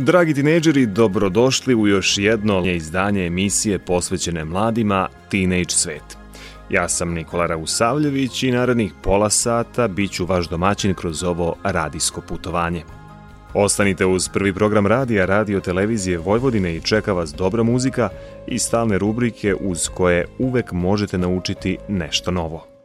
Dragi tinejdžeri, dobrodošli u još jedno izdanje emisije posvećene mladima Teenage svet. Ja sam Nikola Rausavljević i narednih pola sata bit ću vaš domaćin kroz ovo radijsko putovanje. Ostanite uz prvi program radija, radio, televizije Vojvodine i čeka vas dobra muzika i stalne rubrike uz koje uvek možete naučiti nešto novo.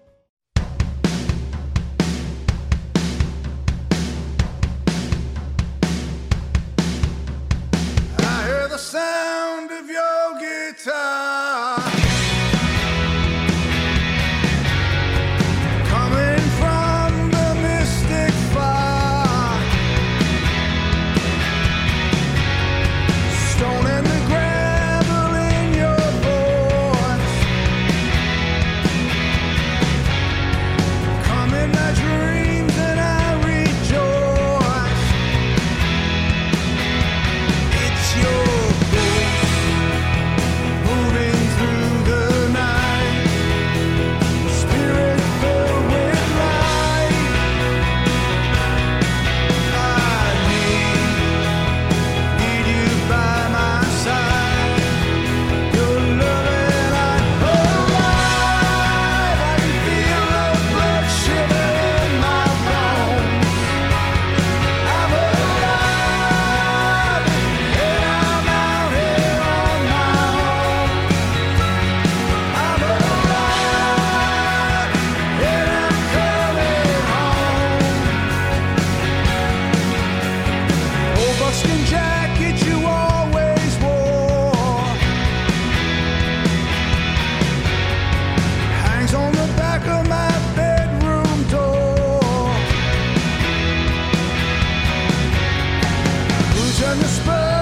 on the spur.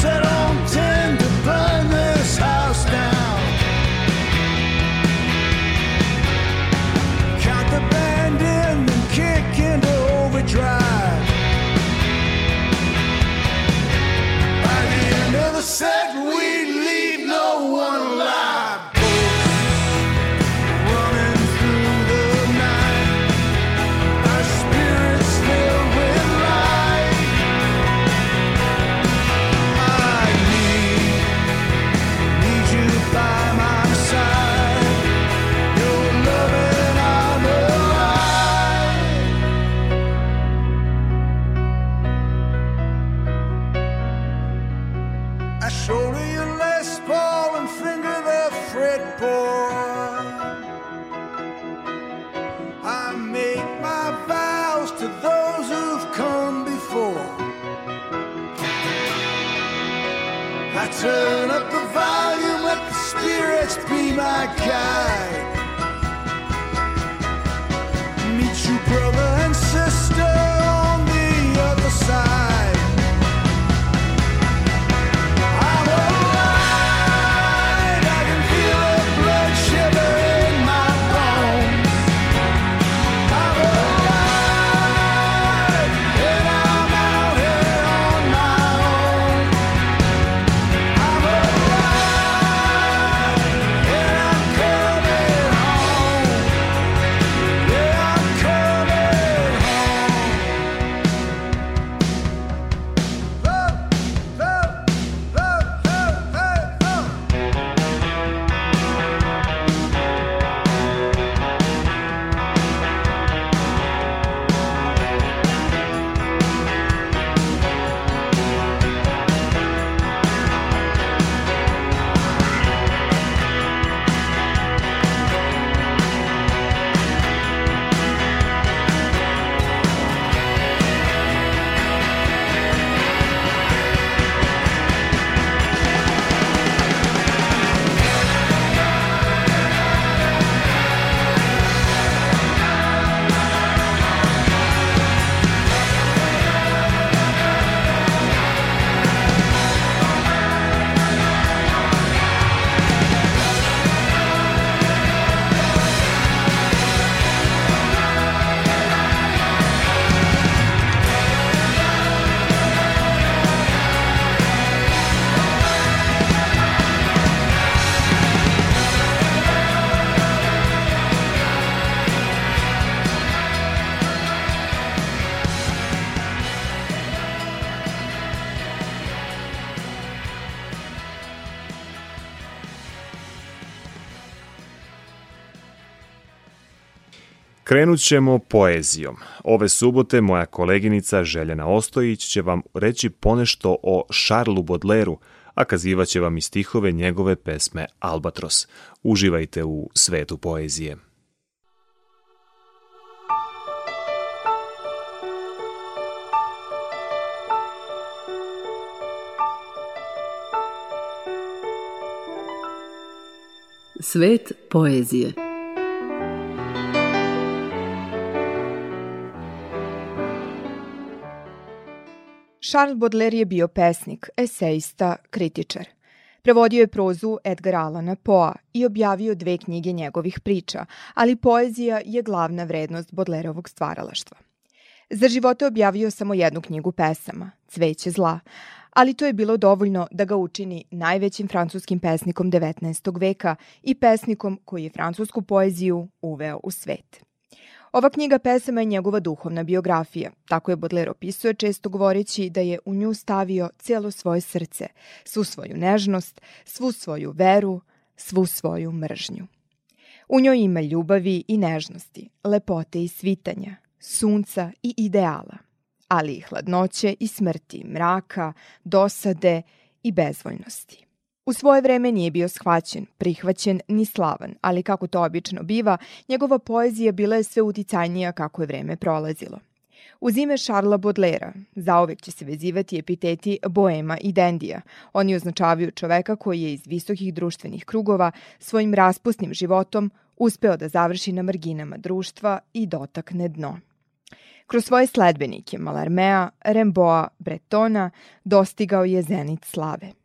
set up. turn up the volume, let the spirits be my guide. Krenut ćemo poezijom. Ove subote moja koleginica Željena Ostojić će vam reći ponešto o Šarlu Bodleru, a kazivaće vam i stihove njegove pesme Albatros. Uživajte u svetu poezije. Svet poezije Charles Baudelaire je bio pesnik, esejista, kritičar. Prevodio je prozu Edgar Allana Poa i objavio dve knjige njegovih priča, ali poezija je glavna vrednost Baudelaireovog stvaralaštva. Za živote objavio samo jednu knjigu pesama, Cveće zla, ali to je bilo dovoljno da ga učini najvećim francuskim pesnikom 19. veka i pesnikom koji je francusku poeziju uveo u svet. Ova knjiga pesama je njegova duhovna biografija. Tako je Baudelaire opisuje često govoreći da je u nju stavio cijelo svoje srce, svu svoju nežnost, svu svoju veru, svu svoju mržnju. U njoj ima ljubavi i nežnosti, lepote i svitanja, sunca i ideala, ali i hladnoće i smrti, mraka, dosade i bezvoljnosti. U svoje vreme nije bio shvaćen, prihvaćen ni slavan, ali kako to obično biva, njegova poezija bila je sve uticajnija kako je vreme prolazilo. Uz ime Šarla Bodlera zaovek će se vezivati epiteti boema i dendija. Oni označavaju čoveka koji je iz visokih društvenih krugova svojim raspusnim životom uspeo da završi na marginama društva i dotakne dno. Kroz svoje sledbenike Malarmea, Remboa, Bretona dostigao je zenit slave.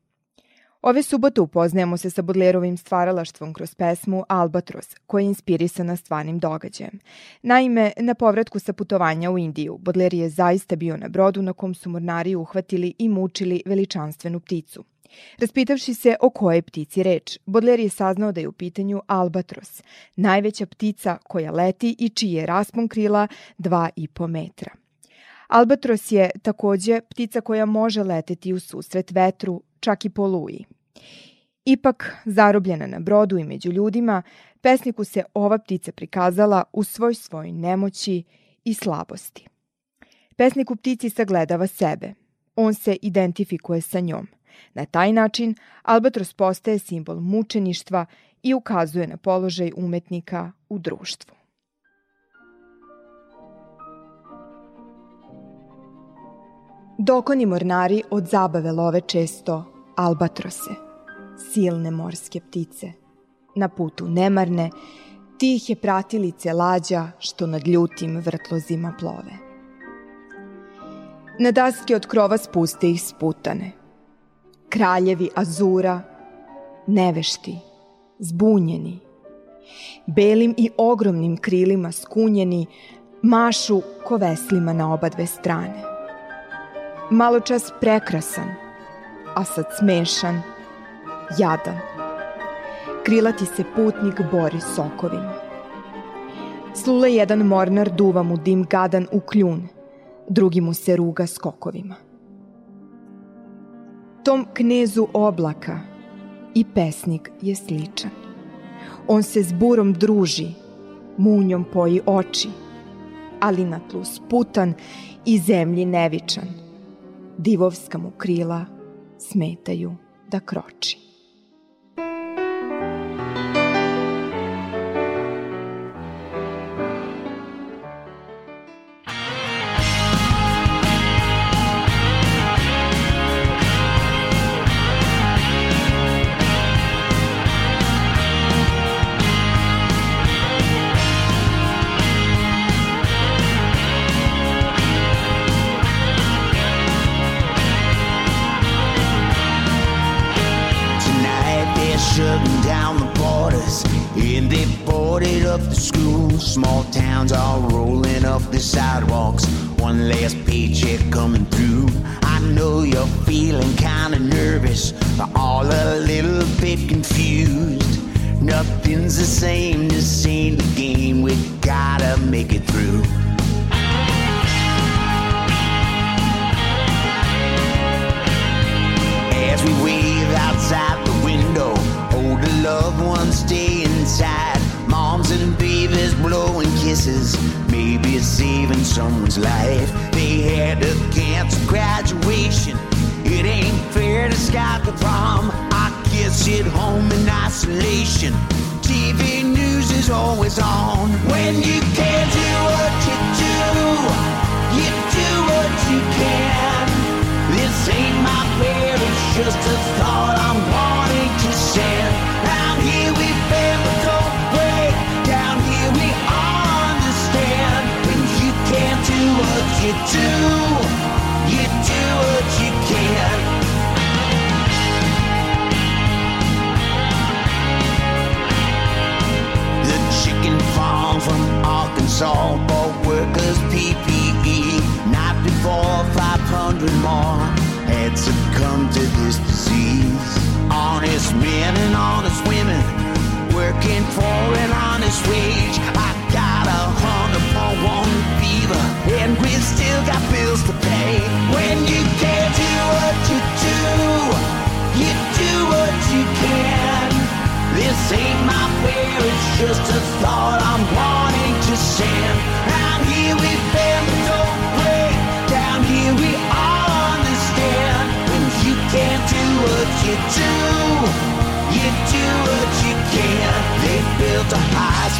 Ove subote upoznajemo se sa Bodlerovim stvaralaštvom kroz pesmu Albatros, koja je inspirisana stvarnim događajem. Naime, na povratku sa putovanja u Indiju, Bodler je zaista bio na brodu na kom su mornari uhvatili i mučili veličanstvenu pticu. Raspitavši se o kojoj ptici reč, Bodler je saznao da je u pitanju albatros, najveća ptica koja leti i čiji je raspon krila 2,5 metra. Albatros je takođe ptica koja može leteti u susret vetru, čak i po luji. Ipak, zarobljena na brodu i među ljudima, pesniku se ova ptica prikazala u svoj svoj nemoći i slabosti. Pesnik u ptici sagledava sebe. On se identifikuje sa njom. Na taj način Albatros postaje simbol mučeništva i ukazuje na položaj umetnika u društvu. Dokoni mornari od zabave love često albatrose, silne morske ptice, na putu nemarne, tihe pratilice lađa što nad ljutim vrtlozima plove. Na daske od krova spuste ih sputane, kraljevi azura, nevešti, zbunjeni, belim i ogromnim krilima skunjeni, mašu ko veslima na oba dve strane. Malo čas prekrasan, a sad smešan, jadan. Krilati se putnik bori sokovima. Slule jedan mornar duva mu dim gadan u kljun, drugi mu se ruga skokovima. Tom knezu oblaka i pesnik je sličan. On se s burom druži, munjom poji oči, ali na tlu sputan i zemlji nevičan. Divovska mu krila smetaju da kroči. Small towns all rolling up the sidewalks. One last paycheck coming through. I know you're feeling kinda nervous, all a little bit confused. Nothing's the same, this ain't the game. We gotta make it through. As we wave outside the window, a loved one, stay inside. Moms and babies blowing kisses maybe saving someone's life. They had to cancel graduation. It ain't fair to Scott the prom. I kids sit home in isolation. TV news is always on. When you can't do what you do, you do what you can. This ain't my prayer, it's just a thought I'm wanting to send. You do,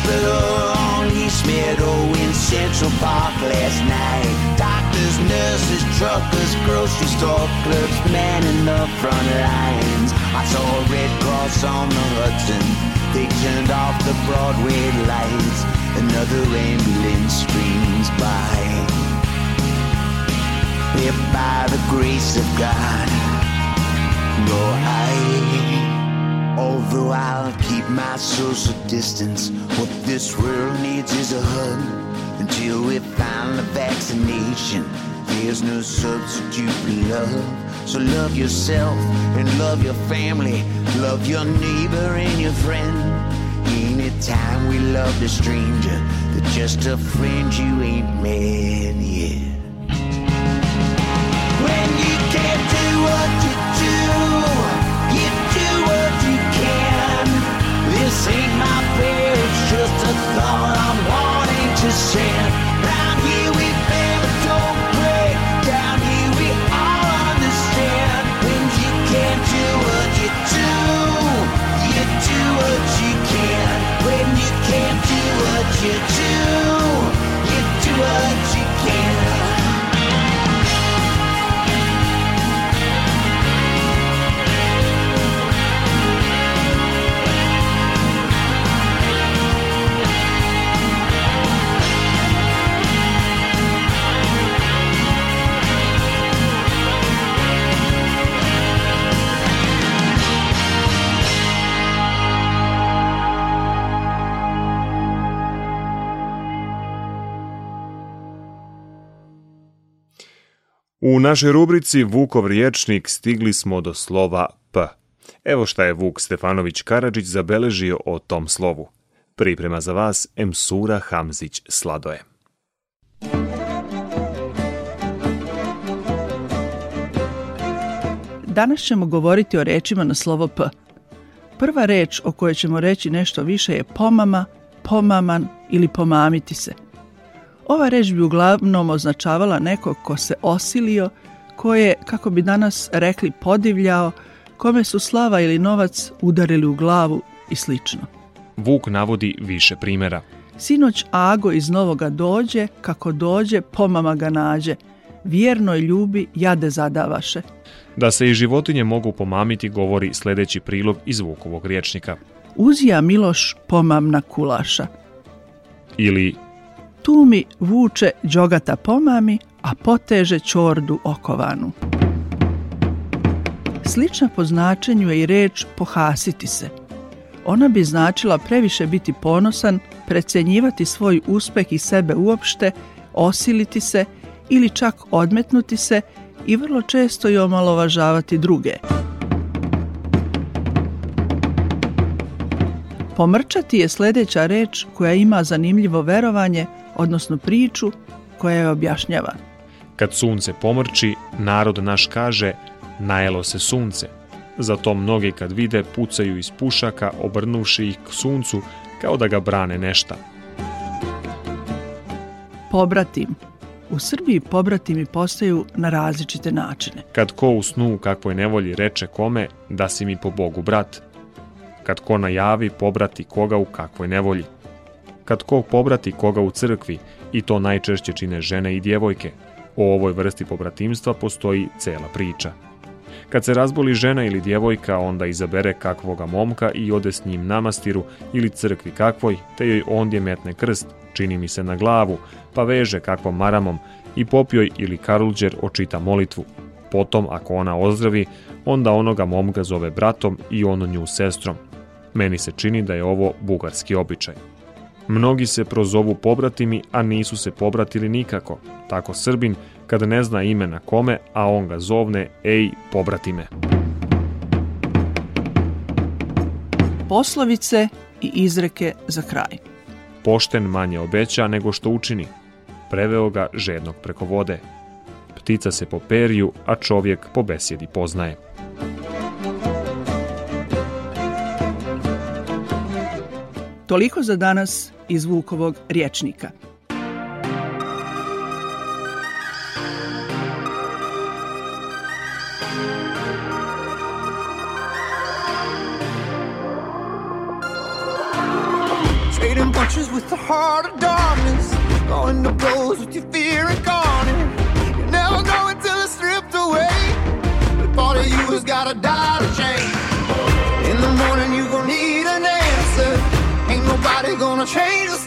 hospital on East Meadow in Central Park last night. Doctors, nurses, truckers, grocery store clerks, manning the front lines. I saw a Red Cross on the Hudson. They turned off the Broadway lights. Another ambulance streams by. If by the grace of God, go I. Although I'll keep my social distance, what this world needs is a hug. Until we find the vaccination, there's no substitute for love. So love yourself and love your family, love your neighbor and your friend. Anytime we love a stranger, they're just a friend you ain't met yet. When you can't do what you do, Ain't my prayer, it's just a thought I'm wanting to send. Round here we bend don't break. Down here we all understand. When you can't do what you do, you do what you can. When you can't do what you do, U našoj rubrici Vukov riječnik stigli smo do slova P. Evo šta je Vuk Stefanović Karadžić zabeležio o tom slovu. Priprema za vas Emsura Hamzić Sladoje. Danas ćemo govoriti o rečima na slovo P. Prva reč o kojoj ćemo reći nešto više je pomama, pomaman ili pomamiti se. Ova reč bi uglavnom označavala nekog ko se osilio, ko je, kako bi danas rekli, podivljao, kome su slava ili novac udarili u glavu i slično. Vuk navodi više primjera. Sinoć Ago iz Novoga dođe, kako dođe, pomama ga nađe. Vjernoj ljubi jade zadavaše. Da se i životinje mogu pomamiti govori sljedeći prilog iz Vukovog riječnika. Uzija Miloš pomamna kulaša. Ili Tu mi vuče džogata pomami, a poteže čordu okovanu. Slična po značenju je i reč pohasiti se. Ona bi značila previše biti ponosan, precenjivati svoj uspeh i sebe uopšte, osiliti se ili čak odmetnuti se i vrlo često i omalovažavati druge. Pomrčati je sljedeća reč koja ima zanimljivo verovanje, odnosno priču koja je objašnjava. kad sunce pomrči, narod naš kaže najelo se sunce. Zato mnogi kad vide pucaju iz pušaka obrnuši ih k suncu kao da ga brane nešta. Pobratim. U Srbiji pobratimi postaju na različite načine. Kad ko u snu u kakvoj nevolji reče kome da si mi po Bogu brat. Kad ko najavi pobrati koga u kakvoj nevolji. Kad ko pobrati koga u crkvi i to najčešće čine žene i djevojke. O ovoj vrsti pobratimstva postoji cela priča. Kad se razboli žena ili djevojka, onda izabere kakvoga momka i ode s njim na mastiru ili crkvi kakvoj, te joj ondje metne krst, čini mi se na glavu, pa veže kakvom maramom i popjoj ili karulđer očita molitvu. Potom, ako ona ozdravi, onda onoga momka zove bratom i ono nju sestrom. Meni se čini da je ovo bugarski običaj. Mnogi se prozovu pobratimi, a nisu se pobratili nikako. Tako Srbin, kada ne zna ime na kome, a on ga zovne, ej, pobratime. Poslovice i izreke za kraj. Pošten manje obeća nego što učini. Preveo ga žednog preko vode. Ptica se po periju, a čovjek po besjedi poznaje. Toliko za danas iz Vukovog rječnika. Trading punches with the heart of darkness. Going to blows with your fear and incarnate. You're never know until it's stripped away. The part of you has gotta die to change the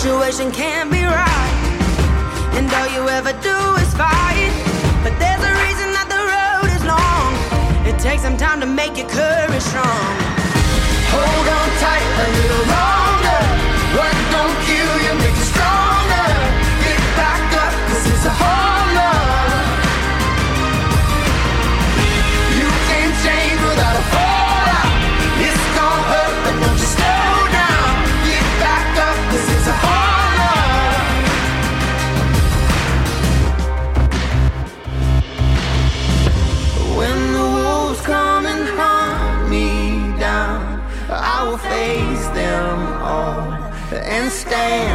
situation can't be right, and all you ever do is fight. But there's a reason that the road is long. It takes some time to make your courage strong. Hold on tight a little longer. What don't kill you make you stronger. Get back up, 'cause it's a hard stand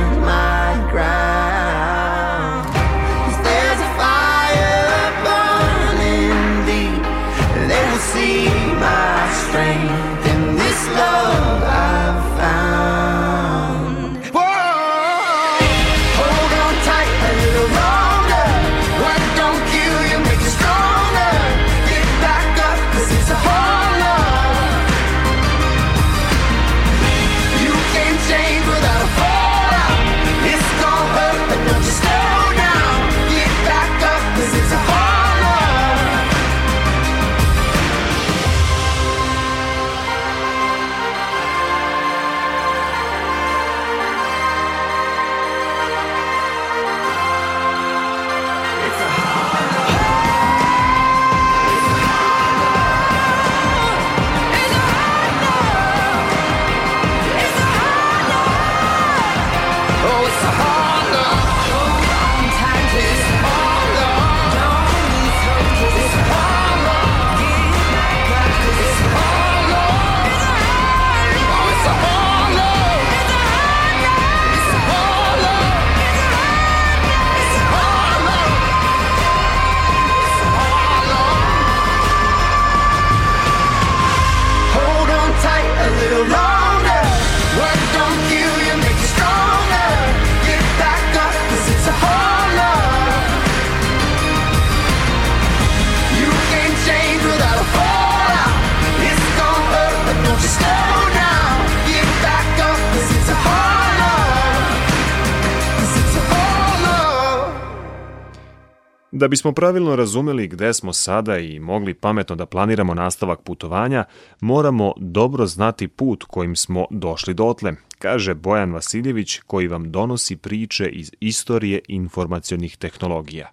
Da bismo pravilno razumeli gde smo sada i mogli pametno da planiramo nastavak putovanja, moramo dobro znati put kojim smo došli dotle, kaže Bojan Vasiljević koji vam donosi priče iz istorije informacionih tehnologija.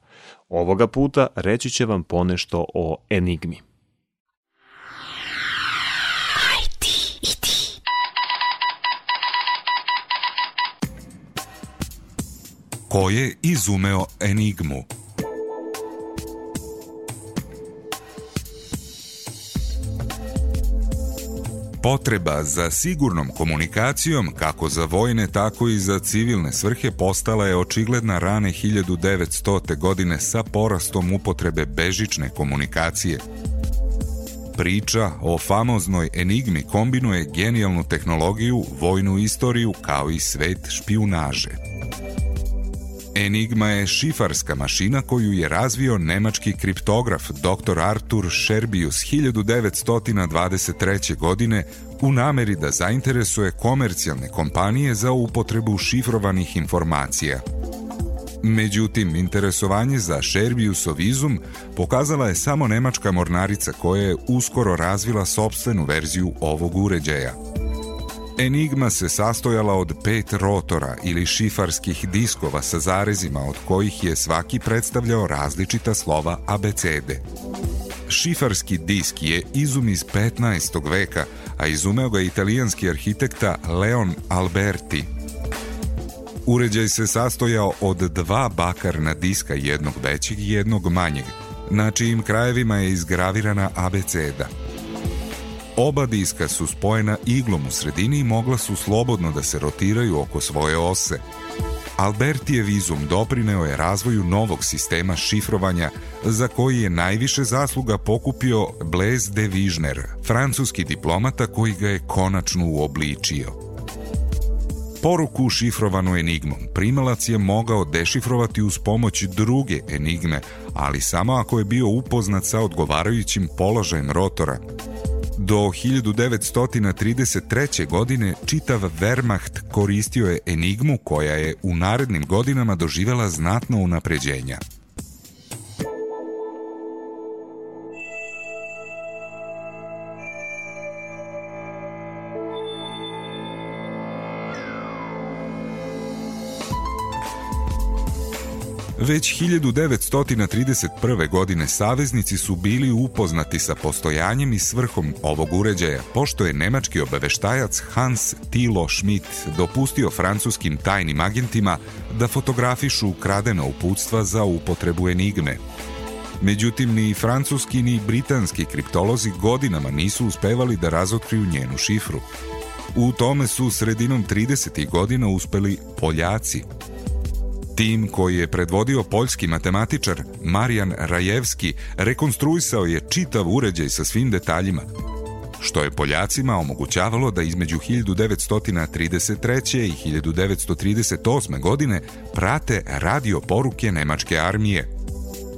Ovoga puta reći će vam ponešto o Enigmi. Ko je izumeo Enigmu? Potreba za sigurnom komunikacijom, kako za vojne, tako i za civilne svrhe, postala je očigledna rane 1900. godine sa porastom upotrebe bežične komunikacije. Priča o famoznoj enigmi kombinuje genijalnu tehnologiju, vojnu istoriju kao i svet špijunaže. Enigma je šifarska mašina koju je razvio nemački kriptograf dr. Artur Scherbius 1923. godine u nameri da zainteresuje komercijalne kompanije za upotrebu šifrovanih informacija. Međutim, interesovanje za Scherbiusov izum pokazala je samo nemačka mornarica koja je uskoro razvila sobstvenu verziju ovog uređaja – Enigma se sastojala od pet rotora ili šifarskih diskova sa zarezima od kojih je svaki predstavljao različita slova abecede. Šifarski disk je izum iz 15. veka, a izumeo ga italijanski arhitekta Leon Alberti. Uređaj se sastojao od dva bakarna diska, jednog većeg i jednog manjeg, na čijim krajevima je izgravirana abeceda – Oba diska su spojena iglom u sredini i mogla su slobodno da se rotiraju oko svoje ose. Albertijev izum doprineo je razvoju novog sistema šifrovanja za koji je najviše zasluga pokupio Blaise de Vižner, francuski diplomata koji ga je konačno uobličio. Poruku šifrovanu enigmom primalac je mogao dešifrovati uz pomoć druge enigme, ali samo ako je bio upoznat sa odgovarajućim položajem rotora, Do 1933. godine čitav Wehrmacht koristio je enigmu koja je u narednim godinama doživela znatno unapređenja. Već 1931. godine saveznici su bili upoznati sa postojanjem i svrhom ovog uređaja, pošto je nemački obaveštajac Hans Tilo Schmidt dopustio francuskim tajnim agentima da fotografišu ukradena uputstva za upotrebu enigme. Međutim, ni francuski ni britanski kriptolozi godinama nisu uspevali da razotkriju njenu šifru. U tome su sredinom 30. godina uspeli Poljaci, Tim koji je predvodio poljski matematičar Marijan Rajevski rekonstruisao je čitav uređaj sa svim detaljima, što je Poljacima omogućavalo da između 1933. i 1938. godine prate radio poruke nemačke armije.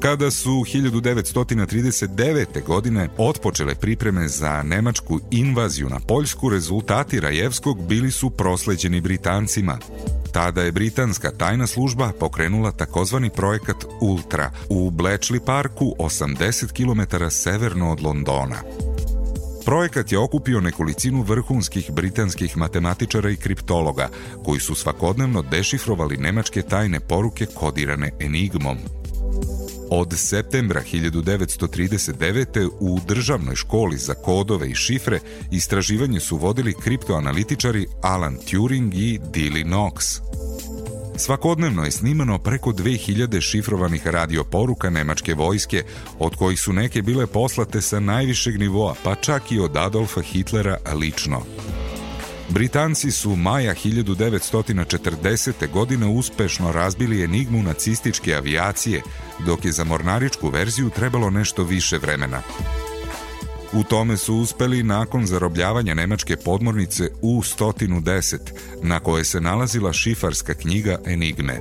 Kada su 1939. godine otpočele pripreme za nemačku invaziju na Poljsku, rezultati Rajevskog bili su prosleđeni Britancima. Tada je britanska tajna služba pokrenula takozvani projekat Ultra u Bletchley Parku 80 km severno od Londona. Projekat je okupio nekolicinu vrhunskih britanskih matematičara i kriptologa, koji su svakodnevno dešifrovali nemačke tajne poruke kodirane enigmom. Od septembra 1939. u državnoj školi za kodove i šifre istraživanje su vodili kriptoanalitičari Alan Turing i Dilly Knox. Svakodnevno je snimano preko 2000 šifrovanih radioporuka nemačke vojske, od kojih su neke bile poslate sa najvišeg nivoa, pa čak i od Adolfa Hitlera lično. Britanci su maja 1940. godine uspešno razbili enigmu nacističke avijacije, dok je za mornaričku verziju trebalo nešto više vremena. U tome su uspeli nakon zarobljavanja nemačke podmornice U-110, na koje se nalazila šifarska knjiga Enigme.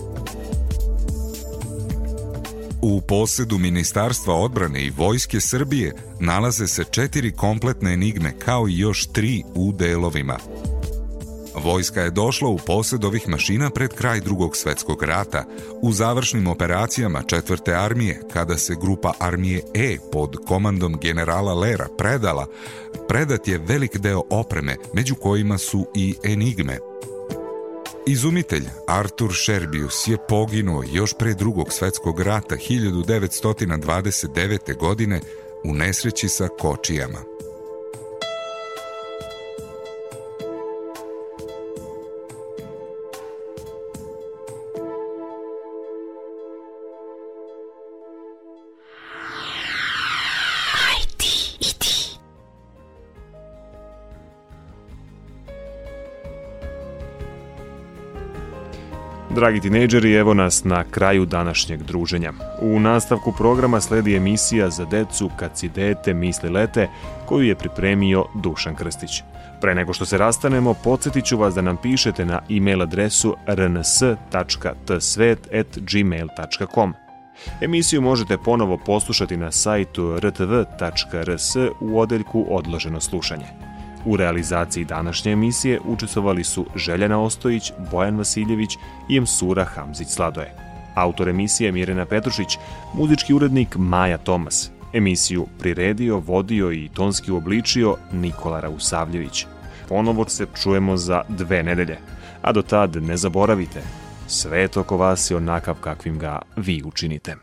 U posedu Ministarstva odbrane i Vojske Srbije nalaze se četiri kompletne enigme kao i još tri u delovima – Vojska je došla u posed ovih mašina pred kraj drugog svetskog rata, u završnim operacijama četvrte armije, kada se grupa armije E pod komandom generala Lera predala, predat je velik deo opreme, među kojima su i enigme. Izumitelj Artur Sherbius je poginuo još pre drugog svetskog rata 1929. godine u nesreći sa kočijama. Dragi tinejdžeri, evo nas na kraju današnjeg druženja. U nastavku programa sledi emisija za decu Kad si dete misli lete, koju je pripremio Dušan Krstić. Pre nego što se rastanemo, podsjetit ću vas da nam pišete na e-mail adresu rns.tsvet.gmail.com. Emisiju možete ponovo poslušati na sajtu rtv.rs u odeljku Odloženo slušanje. U realizaciji današnje emisije učestvovali su Željana Ostojić, Bojan Vasiljević i Emsura Hamzić-Sladoje. Autor emisije Mirena Petrušić, muzički urednik Maja Tomas. Emisiju priredio, vodio i tonski uobličio Nikola Rausavljević. Ponovo se čujemo za dve nedelje. A do tad ne zaboravite, svet oko vas je onakav kakvim ga vi učinite.